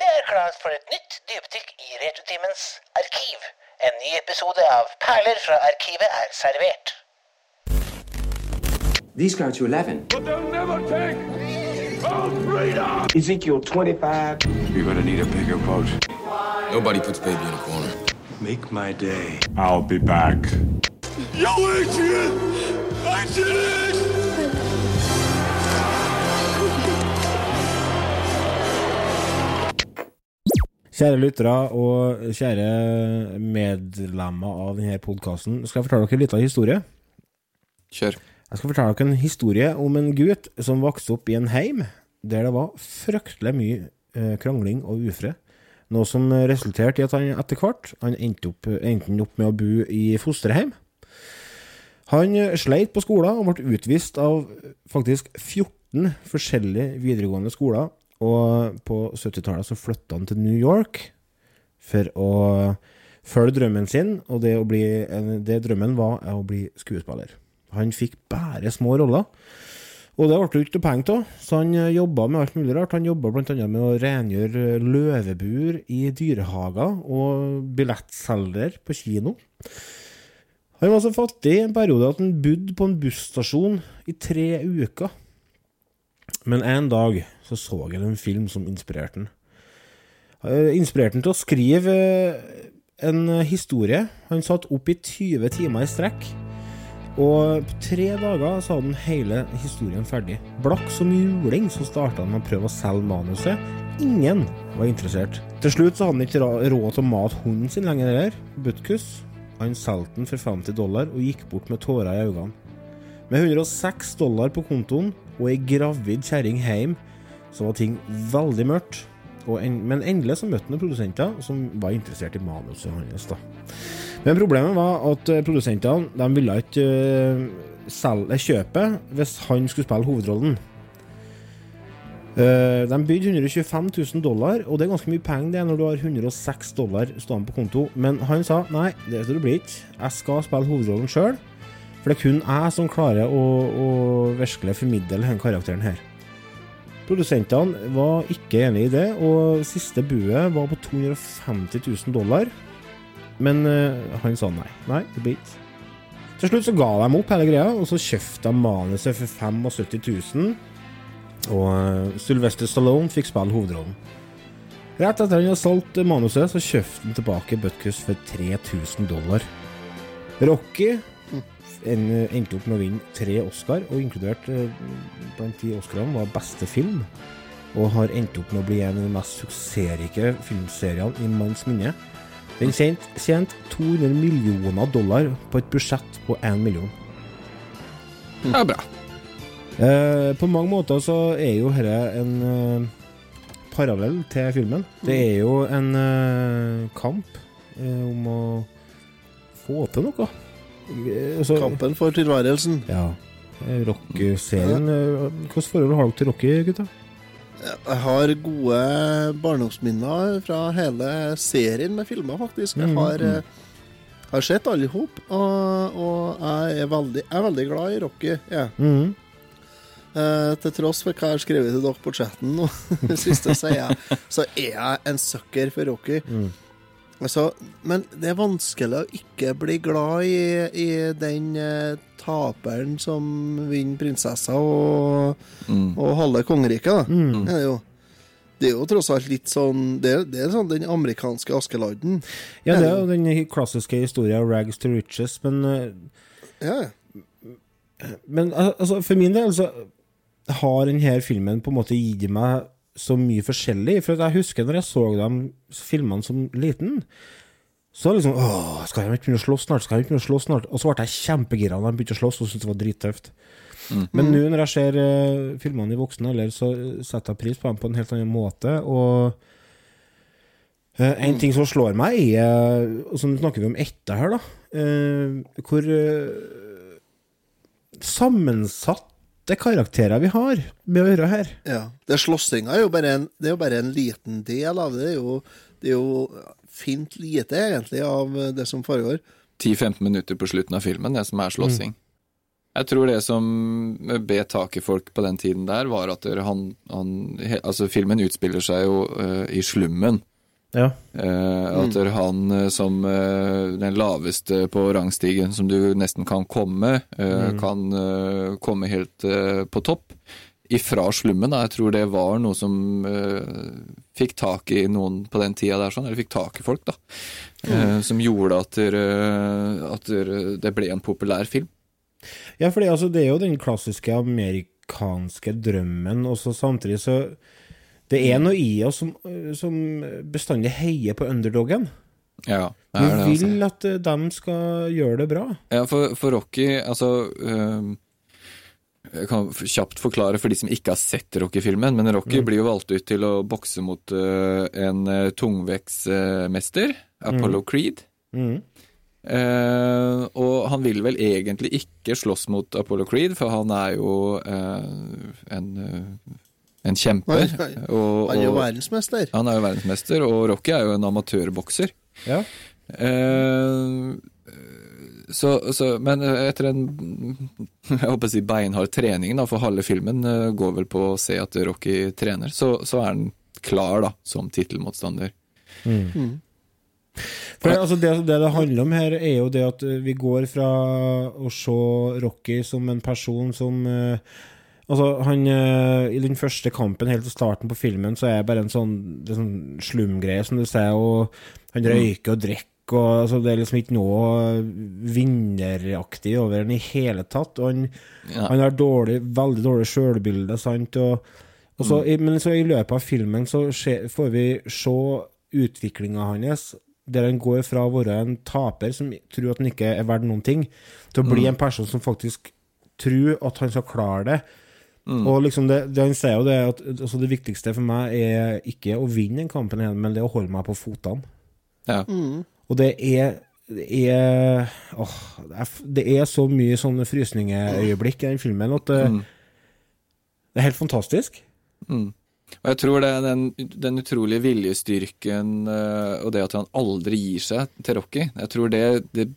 Det er klart for et nytt dypdykk i Retrotimens arkiv. En ny episode av Perler fra arkivet er servert. These go to 11. But they'll never take our freedom! Ezekiel 25. You're gonna need a bigger boat. Nobody puts baby in a corner. Make my day. I'll be back. Yo, Adrian! I did it! Kjære lyttere og kjære medlemmer av denne podkasten, skal jeg fortelle dere litt av historie. Kjør. Jeg skal fortelle dere en historie om en gutt som vokste opp i en heim der det var fryktelig mye eh, krangling og ufred. Noe som resulterte i at han etter hvert han endte opp, endte opp med å bo i fosterhjem. Han sleit på skolen og ble utvist av faktisk 14 forskjellige videregående skoler. Og på 70-tallet så flytta han til New York for å følge drømmen sin, og det, å bli, det drømmen var å bli skuespiller. Han fikk bare små roller. Og det ble det ikke penger av, så han jobba med alt mulig rart. Han jobba bl.a. med å rengjøre løvebur i dyrehager og billettselger på kino. Han var så fattig i en periode at han bodde på en busstasjon i tre uker. Men en dag så så jeg en film som inspirerte han. Eh, Inspirerte han til å skrive eh, en historie. Han satt opp i 20 timer i strekk. Og på tre dager så hadde han hele historien ferdig. Blakk som juling så starta han med å prøve å selge manuset. Ingen var interessert. Til slutt så hadde han ikke råd til å mate hunden sin lenger heller. Butkus. Han solgte den for 50 dollar og gikk bort med tårer i øynene. Med 106 dollar på kontoen og ei gravid kjerring hjem, så var ting veldig mørkt. En, men endelig så møtte han produsenter som var interessert i manuset hans. da. Men problemet var at eh, produsentene de ville ikke eh, selge kjøpe hvis han skulle spille hovedrollen. Eh, de bydde 125 000 dollar, og det er ganske mye penger det når du har 106 dollar stående på konto. Men han sa nei, det skal du bli ikke. Jeg skal spille hovedrollen sjøl. For det er kun jeg som klarer å, å virkelig formidle denne karakteren her. Produsentene var ikke enig i det, og siste buet var på 250 000 dollar. Men uh, han sa nei. Nei, det blir ikke. Til slutt så ga de opp hele greia, og så kjøpte de manuset for 75 000. Og uh, Sylvester Stallone fikk spille hovedrollen. Rett etter han hadde solgt manuset, så kjøpte han tilbake Butkus for 3000 dollar. Rocky en, endte opp med å vinne tre Oscar, og inkludert eh, blant de Oscarene var beste film. Og har endt opp med å bli en av de mest suksessrike filmseriene i manns minne. Den tjente tjent 200 millioner dollar på et budsjett på 1 million. Det er bra. Eh, på mange måter så er jo dette en eh, parallell til filmen. Det er jo en eh, kamp eh, om å få til noe. Altså- Kampen for tilværelsen. Ja. Eh, Rock-serien eh, Hvilket forhold har dere til Rocky, gutta? Jeg har gode barndomsminner fra hele serien med filmer, faktisk. Jeg Mm, har, eh, har sett alle i hop, og, og jeg, er veldig, jeg er veldig glad i Rocky. Ja. Mm. Eh, til tross for hva jeg har skrevet til dere på chatten nå, siste, så er jeg, så er jeg en sucker for Rocky. Mm. Altså, men det er vanskelig å ikke bli glad i, i den eh, taperen som vinner prinsessa og, Mm. og halve kongeriket, da. Mm. Det er jo det er jo tross alt litt sånn Det, er- det er sånn den amerikanske Askeladden. Ja, det er jo den klassiske historien 'rags to riches', men eh, Ja. Men altså, for min del så har denne filmen på en måte gitt meg så mye forskjellig. For jeg husker når jeg så de filmene som liten, så liksom Åh, skal de ikke begynne å slåss snart? Skal de ikke begynne å slåss snart? Og så ble jeg kjempegira da de begynte å slåss og syntes det var drittøft. Men nå når jeg ser uh, filmene i voksen alder, så setter jeg pris på dem på en helt annen måte. Og uh, en ting som slår meg, er Og så snakker vi om etter her, da. Uh, hvor eh, sammensatte karakterer vi har med å gjøre her. ja. Det Slåssinga er er jo bare en liten del av det. Det er jo, det er jo fint lite, egentlig, av det som foregår. 10-15 minutter på slutten av filmen, det som er slåssing. Jeg tror det som bet tak i folk på den tiden der, var at han, han Altså, filmen utspiller seg jo uh, i slummen. Ja. Uh, at mm. han eh, som uh, den laveste på rangstigen som du nesten kan komme, eh, kan eh, komme helt på topp. Ifra slummen, da. Jeg tror det var noe som fikk tak i noen på den tida der, sånn, eller fikk tak i folk, da. Eh, som gjorde at, dere, at der, det ble en populær film. Ja, for altså, det er jo den klassiske amerikanske drømmen, og så samtidig så Det er noe i oss som, som bestandig heier på underdogen. Ja, det er det, altså. vil at de dem skal gjøre det bra. Ja, for, for Rocky, altså øhm, Jeg kan kjapt forklare for de som ikke har sett Rocky-filmen, men Rocky blir jo valgt ut til å bokse mot øh, en uh, tungvektsmester, Apollo Creed. Mm. Uh, og han vil vel egentlig ikke slåss mot Apollo Creed, for han er jo uh, en, eh, en kjemper. Nei. og- Han er jo verdensmester. han er jo verdensmester, og Rocky er jo en amatørbokser. Ja. Eh, så, så, men etter en jeg håper å si beinhard trening da, for halve filmen, eh, går vel på å se at Rocky trener, så, så er han klar da, som tittelmotstander. For altså, det, det det handler om her, er jo det at eh, vi går fra å se Rocky som en person som eh, Altså, han eh, I den første kampen, helt til starten på filmen, så er det bare en sånn, det sånn slumgreie, som du sier, og han røyker og drikker, og altså, det er liksom ikke noe vinneraktig over den i hele tatt. Og han, Ja. han har dårlig, veldig dårlig sjølbilde, sant, og, og så, i- Men så i løpet av filmen så skje, får vi se utviklinga hans, der han går fra å være en taper som tror at han ikke er verdt noen ting, til å bli en person som faktisk tror at han skal klare det. Og liksom det, det han sier jo det, at altså det viktigste for meg er ikke å vinne den kampen, igjen, men det å holde meg på fotene. Ja. Og det er det er, åh, det er, så mye sånne frysningeøyeblikk i den filmen at det, det er helt fantastisk. Og jeg tror det er den, den utrolige viljestyrken eh, og det at han aldri gir seg til Rocky, jeg tror det, det,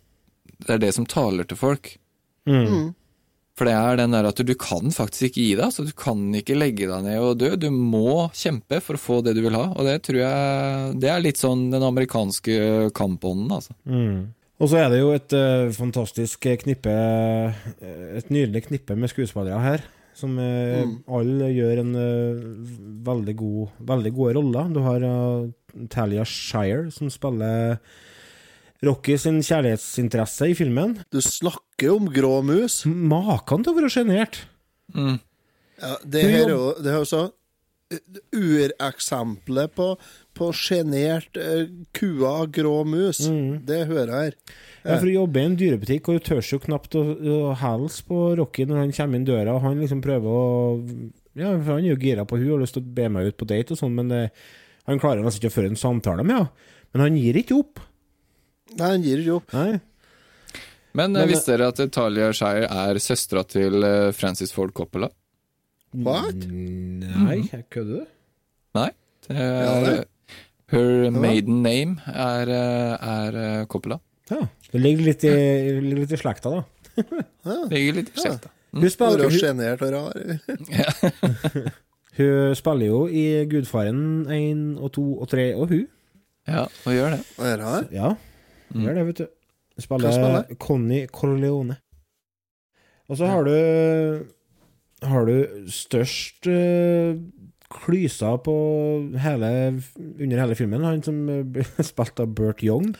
det er det som taler til folk. For det er den der at du kan faktisk ikke gi deg. så Du kan ikke legge deg ned og dø. Du må kjempe for å få det du vil ha. Og det tror jeg Det er litt sånn den amerikanske kampånden, altså. Og så er det jo et eh, fantastisk knippe eh, Et nydelig knippe med skuespillere her. Som mm. alle gjør en eh, veldig, god, veldig gode roller. Du har eh, Talia Shire, som spiller Rocky sin kjærlighetsinteresse i filmen. Du snakker om grå mus. Maken til å være sjenert. Ja, det her er jo det er jo så uh, ureksempelet på, på sjenert uh, kua grå mus. Det hører jeg her. Ja, for å jobbe i en dyrebutikk, og du tør jo knapt å, å hilse på Rocky når han kommer inn døra, og han liksom prøver å Ja, for han er jo gira på hun og har lyst til å be meg ut på date og sånn, men det, han klarer nesten ikke å føre en samtale med henne. Men han gir ikke opp. Nei, han gir ikke opp. Nei. Men, Men- eh, visste dere at Talia Shire er søstera til eh, Francis Ford Coppola? What? Nei, kødder du? Nei. Det Ja, er, det. her maiden name er, eh, er eh, Coppola. Ja. Det ligger litt i, ligger litt i slekta, da. Ligger litt i slekta. Hun spiller, Være hun, sjenert og rar. hun spiller jo i Gudfaren 1 og 2 og 3 og hun. Ja, hun gjør det. Ja, hun gjør det, vet du. Spiller spiller? Connie Corleone. Og så har du Har du størst uh, klysa på hele under hele filmen. Han som uh, spilt av Burt Young.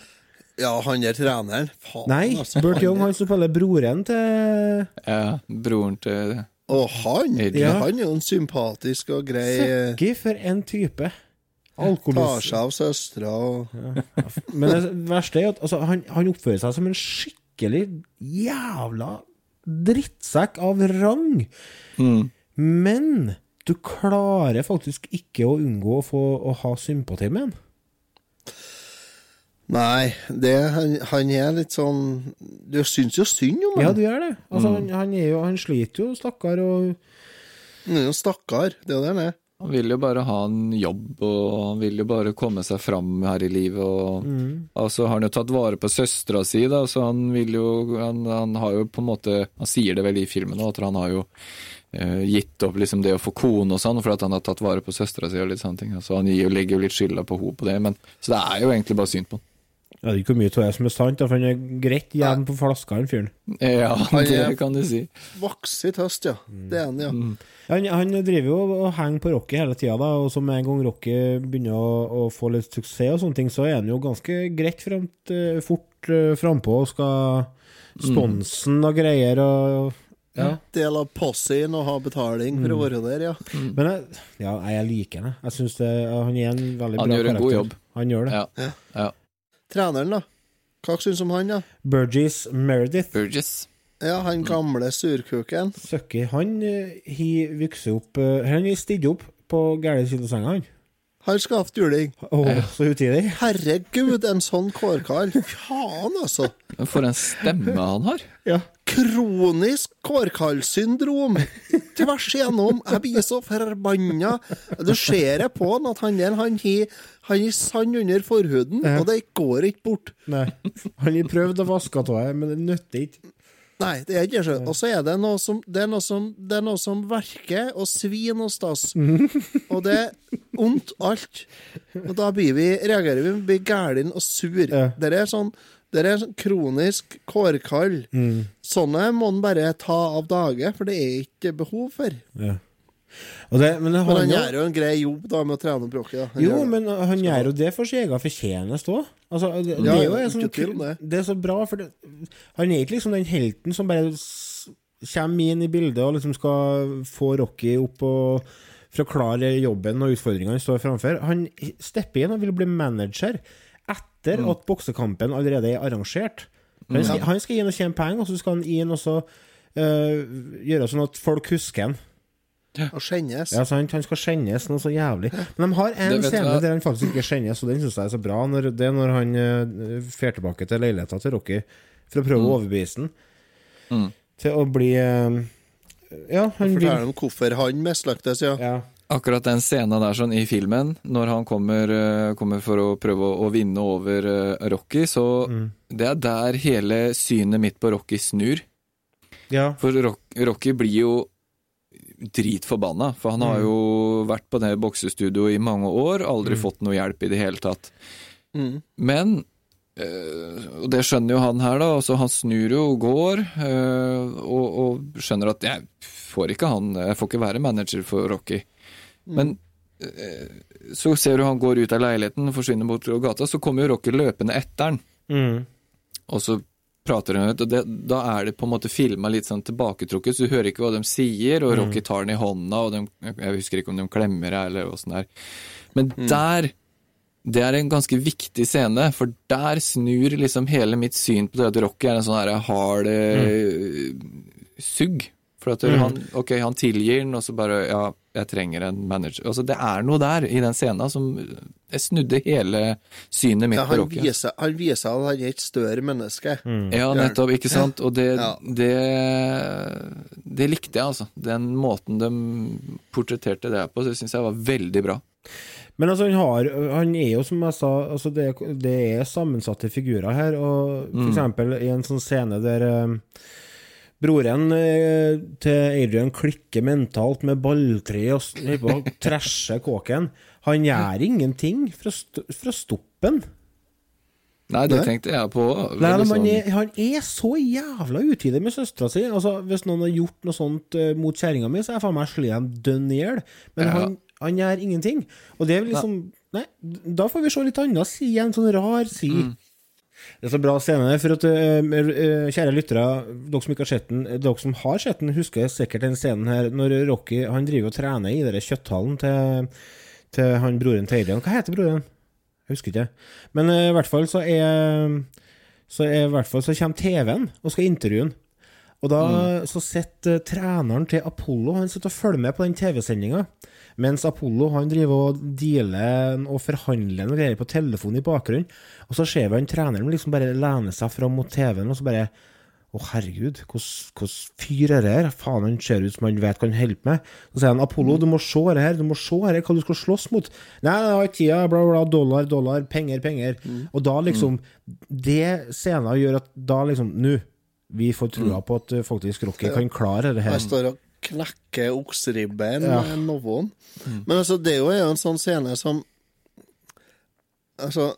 Ja, han er treneren. Faen, Nei, altså. Burt Young, han som spiller broren til Ja, broren til Og han, Ja. han er jo en sympatisk og grei eh, Søkki for en type. Tar seg av søstera og Men det verste er at altså, han, han oppfører seg som en skikkelig jævla drittsekk av rang. Men du klarer faktisk ikke å unngå å få å ha sympati med han. Nei, det, han, han er litt sånn Du syns jo synd om Ja, han. du gjør det. Altså, han, han, er jo, han sliter jo, stakkar, og Han er jo stakkar. Det er det han er. Han vil jo bare ha en jobb, og han vil jo bare komme seg fram her i livet. Og, altså har han jo tatt vare på søstera si, da, så han vil jo han, han har jo på en måte Han sier det vel i filmen òg, at han har jo eh, gitt opp liksom det å få kone og sånn, for at han har tatt vare på søstera si og litt sånne ting. Så han gir, legger jo litt skylda på henne på det, men Så det er jo egentlig bare synd på han. Jeg vet ikke hvor mye av det som er sant, for han er greit jevn på flaska, han fyren. Ja, Han det er- kan du si. Vokser i høst, ja. Det er han, ja. Han, han driver jo og henger på Rocky hele tida, da, og så med en gang Rocky begynner å, å få litt suksess og sånne ting, så er han jo ganske greit fremt, eh, fort uh, frampå og skal sponsen og greier og ja. Del av possien og ha betaling for å være der, ja. Men jeg, ja, jeg liker han. Jeg syns han er en veldig Han bra gjør en god jobb. Han gjør det. Ja. ja. Treneren, da. Hva syns du om han, da? Burgess Meredith, Burgess. Ja, han gamle surkuken. Søkki, han har vokst opp uh, Han har stilt opp på gærne side av senga, han. Han skal ha juling. Å, så utidig. Herregud, en sånn kårkall. Faen, altså. Men For en stemme han har. Ja. Kronisk kårkallsyndrom. Tvers igjennom. Jeg blir så forbanna. Du ser det på han at han der, han har sand under forhuden, og det går ikke bort. Nei. Han har prøvd å vaske av det, men det nytter ikke. Nei, det er ikke det. Og så er det noe som Det er noe som, det er noe som verker og svir og stas. Og det er ondt alt. Og da blir vi, reagerer vi, blir gæren og sur. Ja. Det er sånn det er sånn kronisk kårkall. Sånne må en bare ta av dage, for det er ikke behov for. Ja. Det, men Men han, han gjør jo en grei jobb da med å trene Brokki. da. Jo, gjør men han gjør jo det for sin egen fortjeneste òg. Altså, det, det Ja, er en ikke sånn, det. det er så bra, for det, han er ikke liksom den helten som bare kommer inn i bildet og liksom skal få Rocky opp og for å klare jobben og utfordringene han står framfor. Han stepper inn og vil bli manager etter Mm. at boksekampen allerede er arrangert. Han skal, han skal inn og tjene penger, og så skal han inn og så uh, gjøre sånn at folk husker han. Og skjennes. Ja, sant? Han skal skjennes noe så jævlig. Men de har en scene der han faktisk ikke skjennes, og den syns jeg er så bra. Når, det er når han uh, fer tilbake til leiligheta til Rocky for å prøve å overbevise ham Mm. til å bli uh, Ja, han vil vil om hvorfor han mislyktes, ja. ja. Akkurat den scenen der sånn i filmen, når han kommer, eh, kommer for å prøve å, å vinne over uh, Rocky, så det er der hele synet mitt på Rocky snur. ja. For Rock, Rocky blir jo dritforbanna, for han har jo vært på det boksestudioet i mange år, aldri fått noe hjelp i det hele tatt. Mm. Men Uh, Og det skjønner jo han her, da. Altså, han snur jo og går, uh, og, og skjønner at jeg får ikke han Jeg får ikke være manager for Rocky. Men uh, så ser du han går ut av leiligheten, forsvinner mot gata, så kommer jo Rocky løpende etter han. Mm. Og så prater og det, da er det på en måte filma litt sånn tilbaketrukket, så du hører ikke hva de sier, og Rocky tar den i hånda, og de, jeg husker ikke om de klemmer deg, eller åssen det er. Men der Det er en ganske viktig scene, for der snur liksom hele mitt syn på det at Rocky er en sånn her hard mm. sugg. For at han, ok, han tilgir den, og så bare Ja, jeg trenger en manager. Altså, det er noe der i den scenen som Jeg snudde hele synet mitt ja på han, Rocky. viser, han viser at han er et større menneske. Ja, nettopp, ikke sant? Og det, Ja. det, det likte jeg, altså. Den måten de portretterte det på, det syns jeg var veldig bra. Men altså, han, har, han er jo, som jeg sa, altså det, det er sammensatte figurer her. Og for eksempel i en sånn scene der eh, broren eh, til Adrian klikker mentalt med balltre og s- holder på å trashe kåken. Han gjør ingenting for å, st for å stoppe den. Nei, det Nei. tenkte jeg på. Nei, men han, sånn- er, han er så jævla utidig med søstera si. Altså, hvis noen har gjort noe sånt uh, mot kjerringa mi, så er jeg faen meg slått dem dønn i hjel. Men Ja. han, han gjør ingenting. Og det er liksom Nei, da får vi se litt annet side, en sånn rar side. Det er så bra scene, for at eh, eh, kjære lyttere, dere som ikke har sett den, eh, dere som har sett den, husker sikkert den scenen her når Rocky han driver og trener i den kjøtthallen til, til han broren til Adrian. Hva heter broren? Jeg husker ikke. Men i hvert fall så er Så er i hvert fall så kommer TV-en og skal intervjue han. Og da så sitter treneren til Apollo Han sitter og følger med på den TV-sendinga. Mens Apollo han driver og dealer og forhandler noe greier på telefonen i bakgrunnen. Og så ser vi han treneren liksom bare lene seg fram mot TV-en og så bare Å, herregud, hvordan fyr er det her? Faen, han ser ut som han vet hva han holder på med. Så sier han Apollo, du må se det her, du må se her, hva du skal slåss mot. Nei, jeg har ikke tida, bla, bla, dollar, dollar, penger, penger. Og da liksom Det scenen gjør at da liksom Nå, vi får trua på at eh, faktisk Rocky kan klare det her. Jeg står og knekker okseribben Ja. med noen. Men altså, det er jo en sånn scene som Altså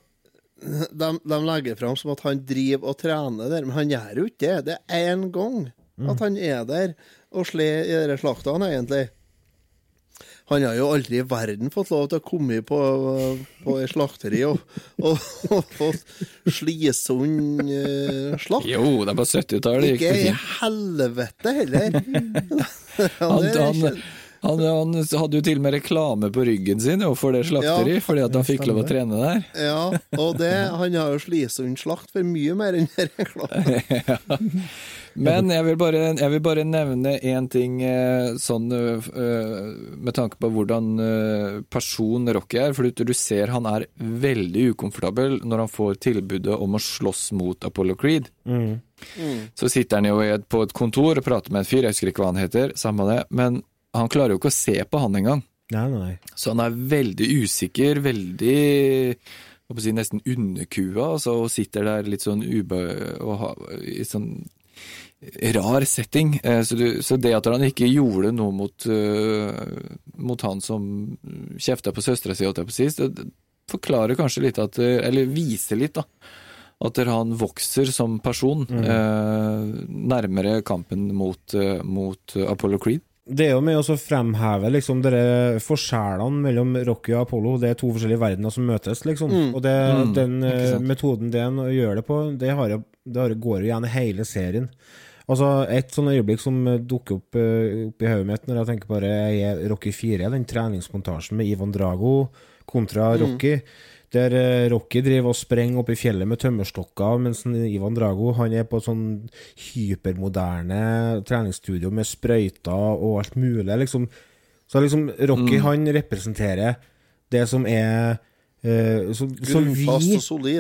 de, de legger fram som at han driver og trener der, men han gjør jo ikke det. Det er én gang at han er der og slår i de slaktene, egentlig. Han har jo aldri i verden fått lov til å komme på, på et slakteri og, og, og fått slisund uh, slakt. Jo, det er på 70-tallet. Ikke i helvete heller. Han, han, han, han hadde jo til og med reklame på ryggen sin jo, for det slakteri, Ja. fordi at han fikk lov å trene der. Ja, og det, han har jo Slisund slakt for mye mer enn den reklamen. Men jeg vil bare, jeg vil bare nevne én ting eh, sånn eh, eh, med tanke på hvordan person Rocky er. For du, ser han er veldig ukomfortabel når han får tilbudet om å slåss mot Apollo Creed. Så sitter han jo på et kontor og prater med en fyr, jeg husker ikke hva han heter, samme det, men han klarer jo ikke å se på han engang. Nei, nei. Så han er veldig usikker, veldig jeg å si, nesten underkua, altså, og sitter der litt sånn ube... Og ha, i sånn rar setting. Eh, Så, du, så det at han ikke gjorde noe mot, eh, mot han som kjefta på søstera si, holdt jeg på å si, det forklarer kanskje litt at eh, Eller viser litt, da. At han vokser som person eh, nærmere kampen mot, mot Apollo Creed. Det er jo med å fremheve liksom dere forskjellene mellom Rocky og Apollo. Det er to forskjellige verdener som møtes, liksom. Og det, den eh, sant. metoden det gjør det på, det, har jo, det går jo igjen i hele serien. Altså, Et sånn øyeblikk som eh, dukker opp, eh, opp i hodet mitt når jeg tenker på det, er Rocky 4, den treningsmontasjen med Ivan Drago kontra Rocky. Der eh, Rocky driver og sprenger opp i fjellet med tømmerstokker, mens Ivan Drago han er på et sånn hypermoderne treningsstudio med sprøyter og alt mulig. liksom. Så liksom Rocky han representerer det som er eh, så, som vi.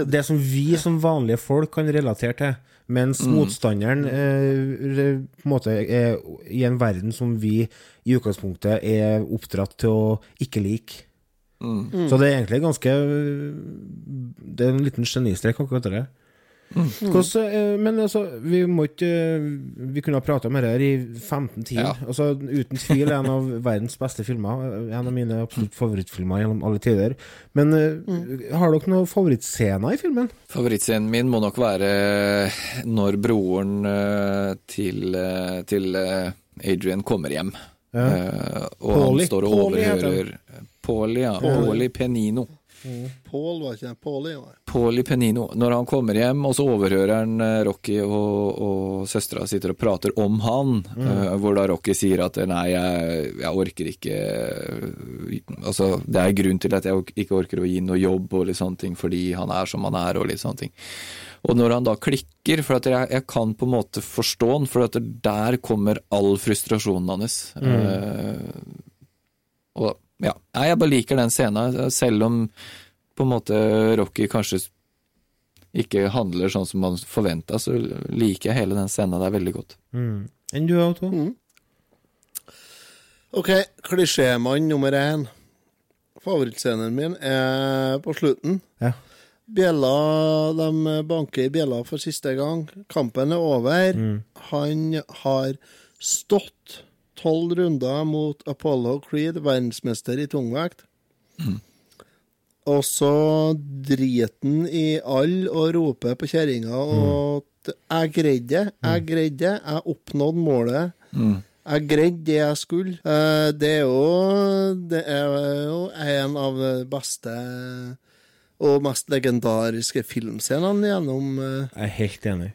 Det som vi som vanlige folk kan relatere til. Mens motstanderen eh, på en måte er i en verden som vi i utgangspunktet er oppdratt til å ikke like. Så det er egentlig ganske Det er en liten genistrek, akkurat det. Hvordan, eh, men altså, vi må ikke eh, Vi kunne ha prata om dette i 15 timer. Ja. Altså, uten tvil en av verdens beste filmer. En av mine absolutt favorittfilmer gjennom alle tider. Men mm. har dere noen favorittscener i filmen? Favorittscenen min må nok være når broren eh, til, eh, til eh, Adrian kommer hjem. Ja. og Pauli. han står og overhører Pauli, ja. Pauli Penino. Pål var ikke Pauli, var det. Paulie Penino. Når han kommer hjem, og så overhører han eh, Rocky og, og søstera sitter og prater om han, eh, hvor da Rocky sier at nei, jeg, jeg orker ikke eh, Altså, det er grunn til at jeg ikke orker å gi noe jobb og litt sånne ting, fordi han er som han er og litt sånne ting. Og når han da klikker, for at jeg, jeg kan på en måte forstå han, for at der kommer all frustrasjonen hans. Eh, og ja, nei, jeg bare liker den scenen, selv om på en måte Rocky kanskje ikke handler sånn som man forventa, så liker jeg hele den scenen der veldig godt. Enn du, Otto? OK, klisjémann nummer én. Favorittscenen min er på slutten. Ja. Bjella, De banker i bjella for siste gang. Kampen er over. Han har stått tolv runder mot Apollo Creed, verdensmester i tungvekt. Og så driter han i alle og roper på kjerringa og at 'Jeg greide det. Jeg greide det. Jeg oppnådde målet'. Jeg greide det jeg skulle. Eh, Det er jo Det er jo en av de beste og mest legendariske filmscenene gjennom eh, Jeg er helt enig.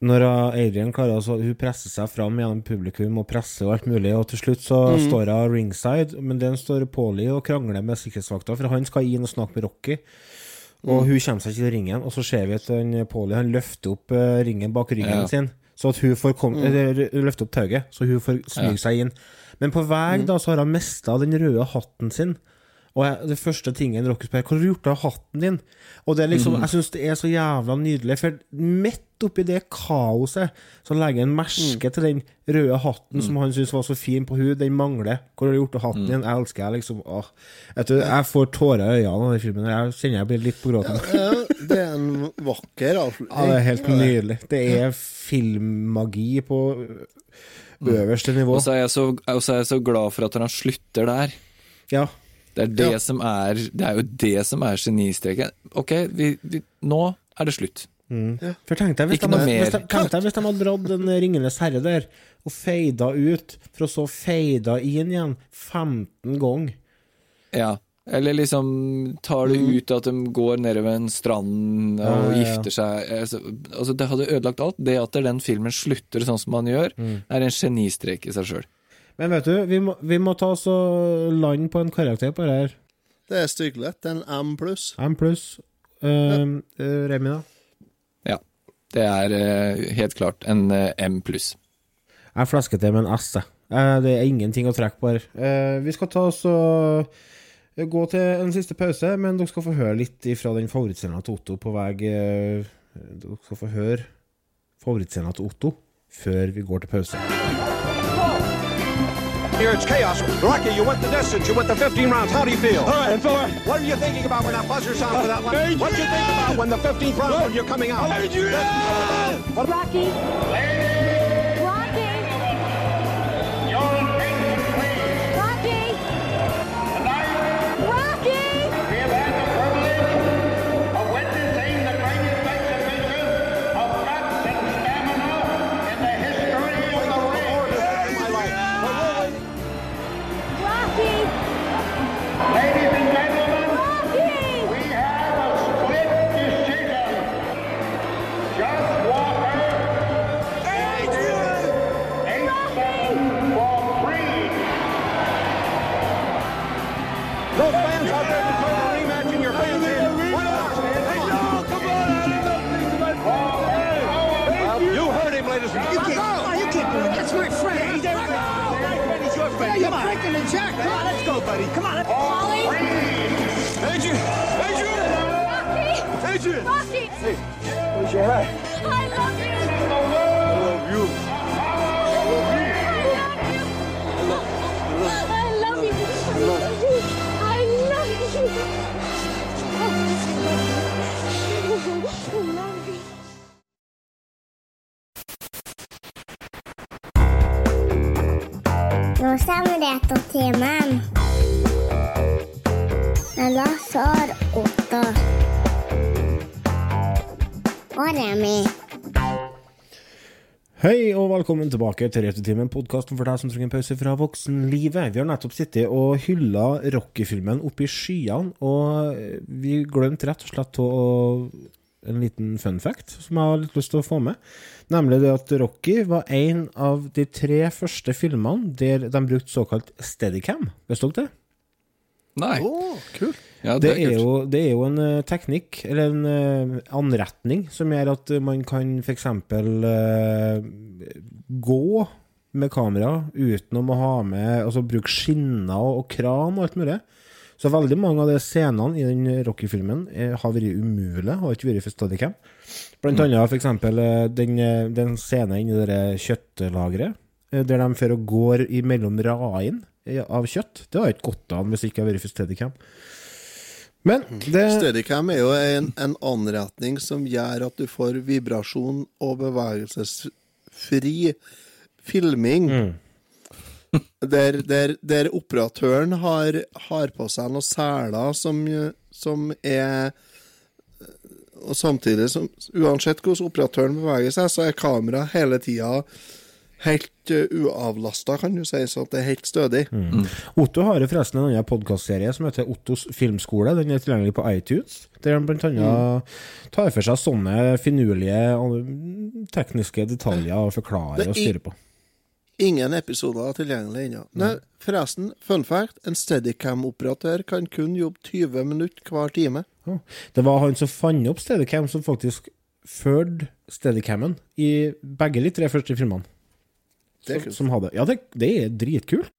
Når Adrian klarer altså, Hun presser seg fram gjennom publikum og presser og alt mulig, og til slutt så står hun ringside, men den står Paulie og krangler med sikkerhetsvakta, for han skal inn og snakke med Rocky. Og hun kommer seg ikke til ringen, og så ser vi at Paulie han løfter opp eh, ringen bak ryggen Ja. sin, så at hun får kom, eller, løfte opp tauet, så hun får smyge seg inn. Men på vei da så har hun mista den røde hatten sin. Og jeg, det første tingen Rocky spør, 'Hvor har du gjort av hatten din? Og det er liksom, jeg syns det er så jævla nydelig, for midt oppi det kaoset, så legger han merke til den røde hatten som han syntes var så fin på hud. Den mangler. Hvor har du gjort av hatten din? Jeg elsker jeg, liksom. Åh. Vet du, jeg får tårer i øynene av den filmen. Jeg kjenner jeg blir litt på gråten. Ja, det er en vakker Ja, det er helt nydelig. Det er filmmagi på øverste nivå. Og så er, jeg så er jeg så glad for at han slutter der. Ja. Det er det Ja. som er Det er jo det som er genistreken. Ok, vi, vi, nå er det slutt. For tenk deg hvis, de, hvis, de, tenk deg hvis de hadde dratt den Ringenes herre der, og feida ut, for å så feida inn igjen 15 ganger. Ja. Eller liksom tar det ut at de går nedover en strand og Ja, ja, ja. gifter seg altså, altså, Det hadde ødelagt alt. Det at den filmen slutter sånn som man gjør, er en genistrek i seg sjøl. Men vet du, vi må, vi må ta oss og lande på en karakter på det her. Det er. Er en M pluss. M pluss. Uh, Remi, da? Ja. Det er uh, helt klart en uh, M pluss. Jeg flasket det med en S, jeg. Eh, det er ingenting å trekke på her. Eh, vi skal ta oss og eh, gå til en siste pause, men dere skal få høre litt fra den favorittscenen til Otto på vei eh, Dere skal få høre favorittscenen til Otto før vi går til pause. Here it's chaos. Rocky, you went the distance. You went the 15 rounds. How do you feel? All right, fella. What are you thinking about when that buzzer sounds for that one? What you think about when the 15th round when you're coming out? Rocky. Rocky. Rocky. Nå samler timen. Med Lassar, Otto og Remi. Hei og velkommen tilbake til Returtimen, podkasten for deg som trenger en pause fra voksenlivet. Vi har nettopp sittet og hylla Rocky-filmen oppe i skyene, og vi glemte rett og slett å en liten fun fact som jeg har litt lyst til å få med. Nemlig det at Rocky var en av de tre første filmene der de brukte såkalt steadicam. Visste dere det? Nei. Oh, kult. Ja, Det er, jo, det er jo en uh, teknikk, eller en uh, anretning, som gjør at eh, man kan f.eks. Uh, gå med kamera uten å ha med Altså bruke skinner og, og kran og alt mulig. Så veldig mange av de scenene i den Rocky-filmen eh, har vært umulige, har ikke vært for Steadicam. Blant annet f.eks. Uh, den, eh, den scenen inni det der kjøttlageret, eh, der de fører og går mellom radene eh, av kjøtt. Det har ikke gått an hvis det ikke har vært for Steadicam. Men det Steadicam er jo en, en anretning som gjør at du får vibrasjon og bevegelsesfri filming. Der, der, der operatøren har, har på seg noen seler som, som er Og samtidig som Uansett hvordan operatøren beveger seg, så er kameraet hele tida helt uh, uavlasta, kan du si, så det er helt stødig. Otto har forresten en annen podkastserie som heter Ottos filmskole. Den er tilgjengelig på iTunes. Der han blant annet tar for seg sånne finurlige tekniske detaljer og forklarer Det og er- styrer på. Ingen episoder er tilgjengelig ennå. Nei, forresten, fun fact, en Steadicam-operatør kan kun jobbe 20 minutter hver time. Ja. Det var han som fant opp Steadicam, som faktisk førte Steadicammen i begge de tre første filmene. Det er Som, som hadde Ja, det, det er dritkult.